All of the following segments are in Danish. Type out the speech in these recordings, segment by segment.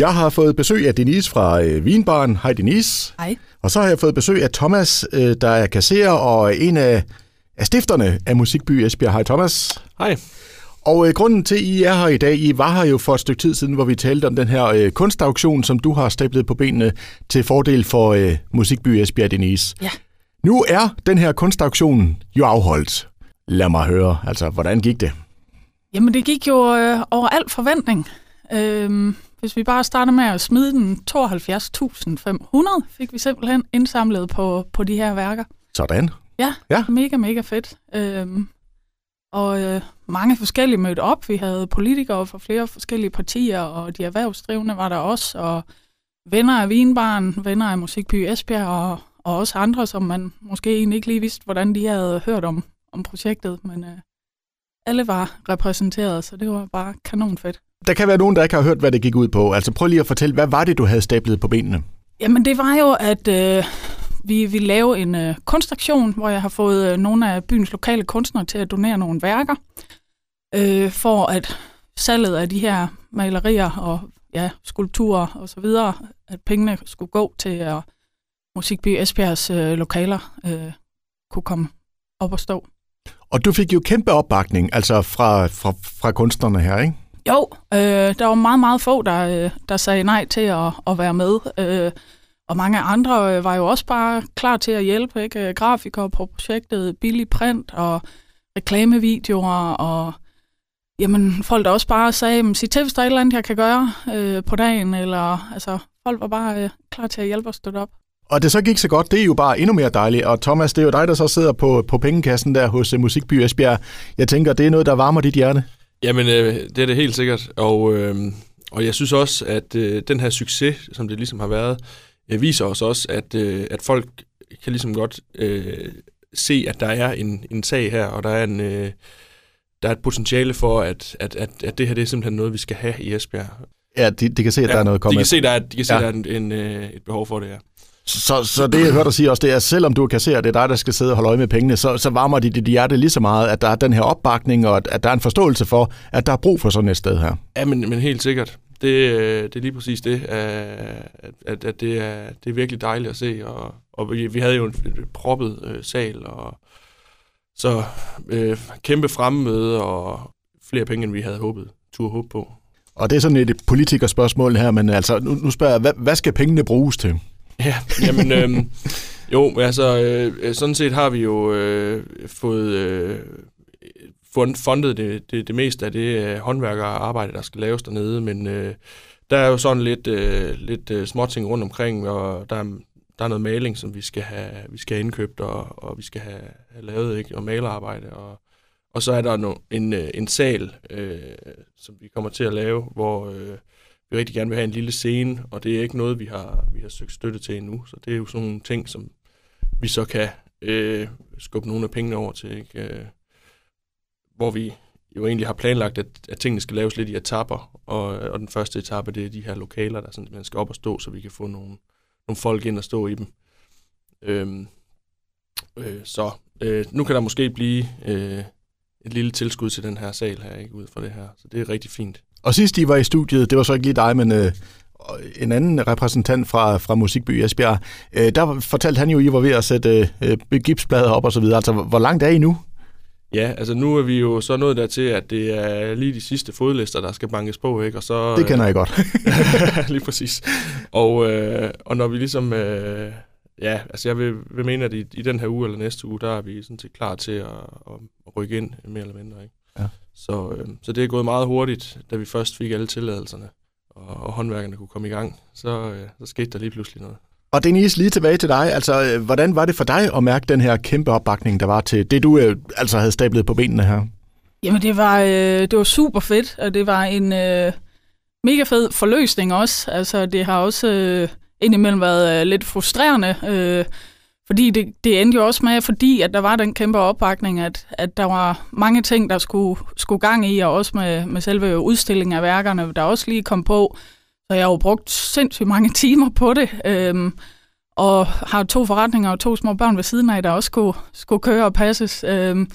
Jeg har fået besøg af Denise fra øh, Vinbaren. Hej Denise. Hej. Og så har jeg fået besøg af Thomas, øh, der er kasserer og en af, af stifterne af Musikby Esbjerg. Hej Thomas. Hej. Og øh, grunden til, at I er her i dag, I var her jo for et stykke tid siden, hvor vi talte om den her øh, kunstauktion, som du har stablet på benene til fordel for øh, Musikby Esbjerg, Denise. Ja. Nu er den her kunstauktion jo afholdt. Lad mig høre, altså, hvordan gik det? Jamen, det gik jo øh, over al forventning. Øhm, hvis vi bare starter med at smide den 72.500, fik vi simpelthen indsamlet på, på de her værker. Sådan. Ja, Ja. mega, mega fedt. Øhm, og øh, mange forskellige mødte op. Vi havde politikere fra flere forskellige partier, og de erhvervsdrivende var der også, og venner af Vinbaren, venner af Musikby Esbjerg, og, og også andre, som man måske egentlig ikke lige vidste, hvordan de havde hørt om, om projektet. Men øh, alle var repræsenteret, så det var bare kanonfedt. Der kan være nogen, der ikke har hørt, hvad det gik ud på. Altså prøv lige at fortælle, hvad var det, du havde stablet på benene? Jamen det var jo, at øh, vi ville lave en øh, kunstaktion, hvor jeg har fået øh, nogle af byens lokale kunstnere til at donere nogle værker, øh, for at salget af de her malerier og ja, skulpturer og så videre, at pengene skulle gå til at Musikby Esbjergs øh, lokaler øh, kunne komme op og stå. Og du fik jo kæmpe opbakning, altså fra, fra, fra kunstnerne her, ikke? Jo, øh, der var meget, meget få, der, øh, der sagde nej til at, at være med. Øh, og mange andre øh, var jo også bare klar til at hjælpe. Ikke? Øh, grafikere på projektet, billig print og reklamevideoer. Og jamen, folk der også bare sagde, "Men sig til, hvis der er et eller andet, jeg kan gøre øh, på dagen. Eller, altså, folk var bare øh, klar til at hjælpe og støtte op. Og det så gik så godt, det er jo bare endnu mere dejligt. Og Thomas, det er jo dig, der så sidder på, på pengekassen der hos uh, Musikby Esbjerg. Jeg tænker, det er noget, der varmer dit hjerte. Jamen, øh, det er det helt sikkert. Og, øh, og jeg synes også, at øh, den her succes, som det ligesom har været, øh, viser os også, at, øh, at folk kan ligesom godt øh, se, at der er en, en sag her, og der er en... Øh, der er et potentiale for, at, at, at, at det her det er simpelthen noget, vi skal have i Esbjerg. Ja, de, de kan se, at ja, der er noget de kommet. kan se, at der er, de kan se, Ja. ja. der er en, en, øh, et behov for det her. Så, så det, jeg hørte dig sige også, det er, at selvom du kan se, at det er dig, der skal sidde og holde øje med pengene, så, så varmer det dit hjerte lige så meget, at der er den her opbakning, og at, at der er en forståelse for, at der er brug for sådan et sted her. Ja, men, men helt sikkert. Det, øh, det er lige præcis det, at, at, at det, er, det er virkelig dejligt at se. Og, og vi, vi havde jo en proppet øh, sal, og så øh, kæmpe fremmøde og flere penge, end vi havde håbet, turde håbe på. Og det er sådan et politikerspørgsmål her, men altså, nu, nu spørger jeg, hvad, hvad skal pengene bruges til? Ja, jamen, øh, jo, altså, øh, øh, sådan set har vi jo øh, fået øh, fund- fundet det, det, det meste af det øh, håndværkerarbejde, der skal laves dernede, men øh, der er jo sådan lidt, øh, lidt øh, småting rundt omkring, og der er, der er noget maling, som vi skal have, vi skal have indkøbt, og, og vi skal have, have lavet, ikke? og malerarbejde, og, og så er der no, en, øh, en sal, øh, som vi kommer til at lave, hvor øh, vi rigtig gerne vil have en lille scene, og det er ikke noget, vi har, vi har søgt støtte til endnu. Så det er jo sådan nogle ting, som vi så kan øh, skubbe nogle af pengene over til. Ikke? Øh, hvor vi jo egentlig har planlagt, at, at tingene skal laves lidt i etapper, og, og den første etape, det er de her lokaler, der sådan, man skal op og stå, så vi kan få nogle, nogle folk ind og stå i dem. Øhm, øh, så øh, nu kan der måske blive øh, et lille tilskud til den her sal her, ikke ud fra det her. Så det er rigtig fint. Og sidst I var i studiet, det var så ikke lige dig, men øh, en anden repræsentant fra, fra Musikby Esbjerg, øh, der fortalte han jo, at I var ved at sætte øh, gipsplader op og så videre. Altså, hvor langt er I nu? Ja, altså nu er vi jo så nået dertil, at det er lige de sidste fodlister, der skal bankes på, ikke? Og så, Det kender jeg godt. lige præcis. Og, øh, og når vi ligesom... Øh, ja, altså jeg vil, vil mene, at i, i den her uge eller næste uge, der er vi sådan set klar til at, at, at rykke ind, mere eller mindre. Ikke? Ja. Så, øh, så det er gået meget hurtigt, da vi først fik alle tilladelserne, og, og håndværkerne kunne komme i gang. Så, øh, så skete der lige pludselig noget. Og Denise, lige tilbage til dig. Altså, øh, hvordan var det for dig at mærke den her kæmpe opbakning, der var til det, du øh, altså havde stablet på benene her? Jamen, det var, øh, det var super fedt, og det var en øh, mega fed forløsning også. Altså, det har også øh, indimellem været øh, lidt frustrerende, øh, fordi det, det endte jo også med, fordi at der var den kæmpe opbakning, at, at der var mange ting, der skulle, skulle gang i, og også med, med selve udstillingen af værkerne, der også lige kom på. Så jeg har jo brugt sindssygt mange timer på det, øhm, og har to forretninger og to små børn ved siden af, der også skulle, skulle køre og passes. Øhm,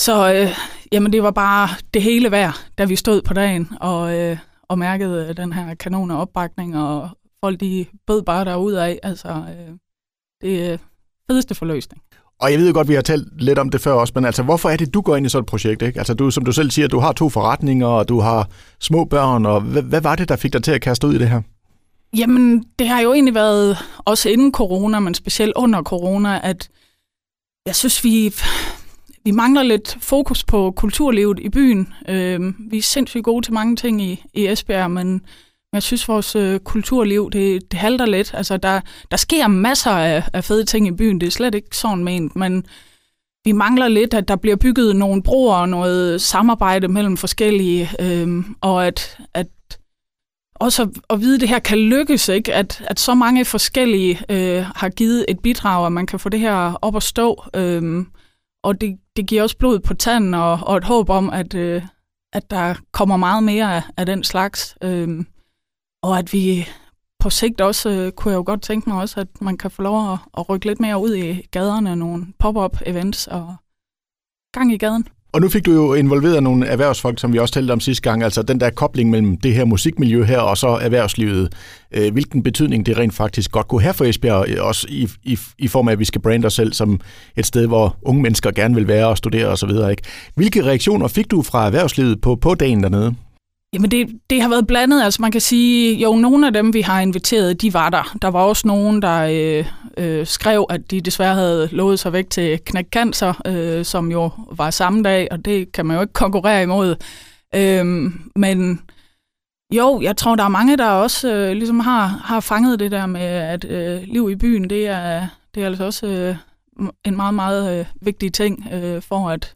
så øh, jamen, det var bare det hele værd, da vi stod på dagen, og, øh, og mærkede den her kanon af opbakning, og folk de bød bare derud af. Altså, øh, det er fedeste forløsning. Og jeg ved godt, vi har talt lidt om det før også, men altså, hvorfor er det, du går ind i sådan et projekt? Ikke? Altså, du, som du selv siger, du har to forretninger, og du har små børn, og hvad, hvad var det, der fik dig til at kaste ud i det her? Jamen, det har jo egentlig været, også inden corona, men specielt under corona, at jeg synes, vi, vi mangler lidt fokus på kulturlivet i byen. Øh, vi er sindssygt gode til mange ting i, i Esbjerg, men jeg synes, vores øh, kulturliv, det, det halter lidt. Altså, der, der sker masser af, af fede ting i byen, det er slet ikke sådan ment, men vi mangler lidt, at der bliver bygget nogle broer og noget samarbejde mellem forskellige, øh, og at, at også at, at vide, at det her kan lykkes, ikke? At, at så mange forskellige øh, har givet et bidrag, at man kan få det her op at stå. Øh, og det, det giver også blod på tanden og, og et håb om, at, øh, at der kommer meget mere af, af den slags. Øh, og at vi på sigt også, øh, kunne jeg jo godt tænke mig også, at man kan få lov at, at rykke lidt mere ud i gaderne, nogle pop-up events og gang i gaden. Og nu fik du jo involveret nogle erhvervsfolk, som vi også talte om sidste gang, altså den der kobling mellem det her musikmiljø her og så erhvervslivet. Øh, hvilken betydning det rent faktisk godt kunne have for Esbjerg, også i, i, i form af, at vi skal brande os selv som et sted, hvor unge mennesker gerne vil være og studere osv. Ikke? Hvilke reaktioner fik du fra erhvervslivet på, på dagen dernede? Jamen det, det har været blandet. Altså man kan sige, jo, nogle af dem, vi har inviteret, de var der. Der var også nogen, der øh, øh, skrev, at de desværre havde lovet sig væk til knækkancer, øh, som jo var samme dag, og det kan man jo ikke konkurrere imod. Øh, men jo, jeg tror, der er mange, der også øh, ligesom har, har fanget det der med, at øh, liv i byen, det er, det er altså også øh, en meget, meget øh, vigtig ting øh, for, at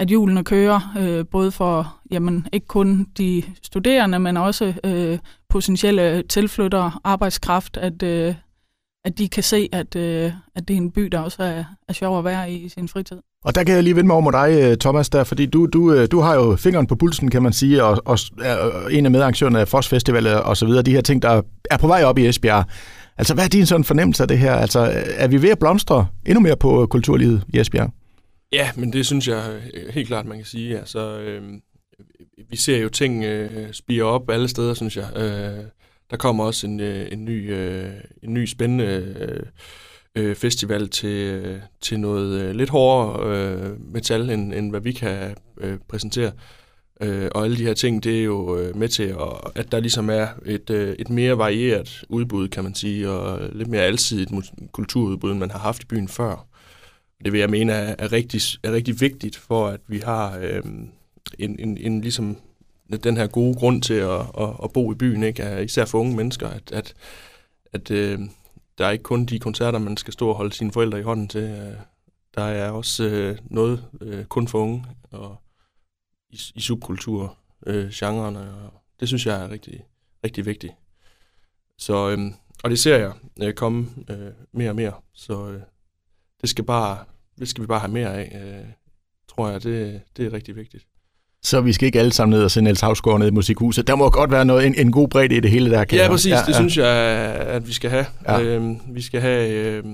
at hjulene kører, øh, både for jamen, ikke kun de studerende, men også øh, potentielle tilflyttere, arbejdskraft, at, øh, at de kan se, at, øh, at det er en by, der også er, er sjov at være i i sin fritid. Og der kan jeg lige vende mig over mod dig, øh, Thomas, der, fordi du, du, øh, du har jo fingeren på pulsen, kan man sige, og, og er øh, en af medarrangørerne af Fos Festival og så videre, de her ting, der er på vej op i Esbjerg. Altså, hvad er din sådan fornemmelse af det her? Altså, er vi ved at blomstre endnu mere på kulturlivet i Esbjerg? Ja, men det synes jeg øh, helt klart, man kan sige. Altså, øh, vi ser jo ting øh, spire op alle steder, synes jeg. Øh, der kommer også en, øh, en, ny, øh, en ny spændende øh, øh, festival til, øh, til noget øh, lidt hårdere øh, metal, end, end hvad vi kan øh, præsentere. Øh, og alle de her ting, det er jo øh, med til, at, at der ligesom er et, øh, et mere varieret udbud, kan man sige, og lidt mere alsidigt kulturudbud, end man har haft i byen før. Det vil jeg mene er, er, rigtig, er rigtig vigtigt for, at vi har øh, en, en, en ligesom den her gode grund til at, at, at bo i byen, ikke? især for unge mennesker, at, at, at øh, der er ikke kun de koncerter, man skal stå og holde sine forældre i hånden til. Øh, der er også øh, noget øh, kun for unge og i, i subkultur, øh, genrerne, og det synes jeg er rigtig, rigtig vigtigt. Så, øh, og det ser jeg øh, komme øh, mere og mere, så øh, det skal bare det skal vi bare have mere af, øh, tror jeg. Det, det er rigtig vigtigt. Så vi skal ikke alle sammen ned og se Niels Havsgaard ned i Musikhuset. Der må godt være noget, en, en god bredde i det hele der. Kan ja, præcis. Ja, det ja. synes jeg, at vi skal have. Ja. Øh, vi skal have... Øh,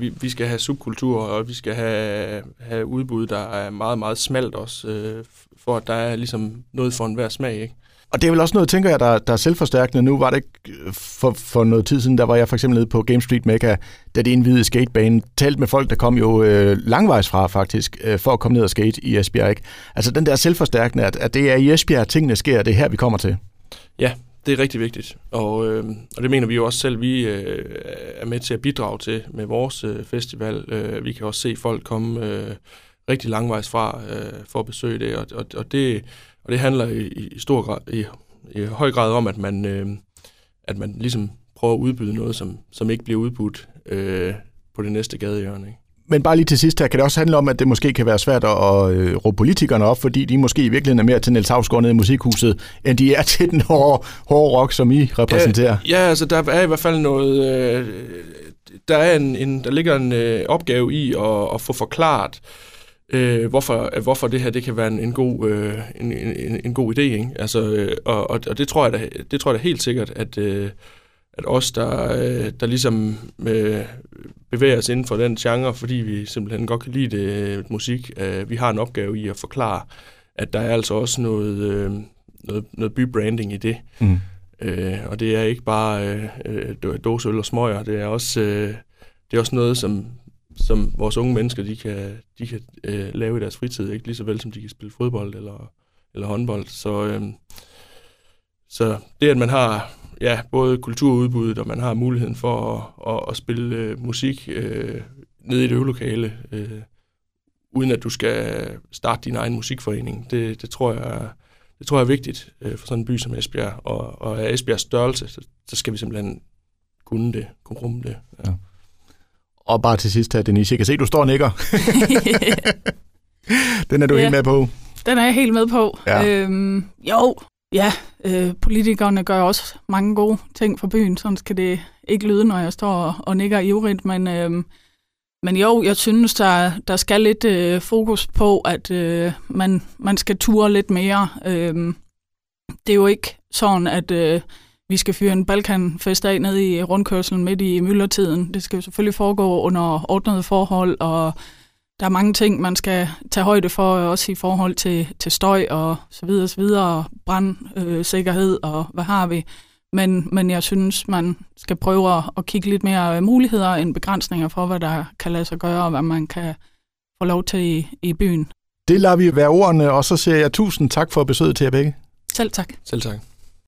vi, vi skal have subkultur, og vi skal have, have udbud, der er meget, meget smalt også, øh, for at der er ligesom noget for enhver smag, ikke? Og det er vel også noget, tænker jeg, der, der er selvforstærkende. Nu var det ikke øh, for, for noget tid siden, der var jeg for eksempel nede på Game Street Mecca, da det indvidede skatebane, talt med folk, der kom jo øh, langvejs fra faktisk, øh, for at komme ned og skate i Esbjerg. Ikke? Altså den der selvforstærkende, at, at det er i Esbjerg, tingene sker, det er her, vi kommer til. Ja, det er rigtig vigtigt, og, øh, og det mener vi jo også selv, vi øh, er med til at bidrage til med vores øh, festival. Øh, vi kan også se folk komme øh, rigtig langvejs fra øh, for at besøge det, og, og, og det og det handler i, i stor grad, i, i høj grad om, at man, øh, at man ligesom prøver at udbyde noget, som, som ikke bliver udbudt øh, på det næste gadehjørne. Ikke? Men bare lige til sidst her, kan det også handle om, at det måske kan være svært at øh, råbe politikerne op, fordi de måske i virkeligheden er mere til Niels Havsgaard nede i musikhuset, end de er til den hårde, hårde rock, som I repræsenterer. Ja, ja, altså der er i hvert fald noget... Øh, der, er en, en, der ligger en øh, opgave i at, at få forklaret, øh, øh, hvorfor, hvorfor det her det kan være en, en, god, øh, en, en, en god idé. Ikke? Altså, øh, og, og det tror jeg da, det tror jeg da helt sikkert, at, øh, at os, der, øh, der ligesom øh, bevæger os inden for den genre, fordi vi simpelthen godt kan lide det, musik, øh, vi har en opgave i at forklare, at der er altså også noget, øh, noget, noget bybranding i det. Mm. Øh, og det er ikke bare øh, øh, dåseøl og smøger, det er også, øh, det er også noget, som, som vores unge mennesker de kan, de kan øh, lave i deres fritid, ikke lige så vel som de kan spille fodbold eller, eller håndbold. Så, øh, så det, at man har ja, både kulturudbuddet, og man har muligheden for at, at, at spille øh, musik øh, nede i et øvelokale, øh, uden at du skal starte din egen musikforening, det, det tror jeg det tror jeg er vigtigt øh, for sådan en by som Esbjerg, og, og af Esbjergs størrelse, så, så skal vi simpelthen kunne det, kunne rumme det. Ja. Ja. Og bare til sidst her, Denise, jeg kan se, du står og nikker. Den er du ja, helt med på. Den er jeg helt med på. Ja. Øhm, jo, ja, øh, politikerne gør også mange gode ting for byen, sådan skal det ikke lyde, når jeg står og, og nikker ivrigt, men, øh, men jo, jeg synes, der, der skal lidt øh, fokus på, at øh, man, man skal ture lidt mere. Øh, det er jo ikke sådan, at øh, vi skal fyre en Balkanfest af ned i rundkørselen midt i myldretiden. Det skal jo selvfølgelig foregå under ordnede forhold, og der er mange ting, man skal tage højde for, også i forhold til, til støj og så videre, så videre, brandsikkerhed øh, og hvad har vi. Men, men jeg synes, man skal prøve at kigge lidt mere muligheder end begrænsninger for, hvad der kan lade sig gøre, og hvad man kan få lov til i, i byen. Det lader vi være ordene, og så siger jeg tusind tak for besøget til jer begge. Selv tak. Selv tak.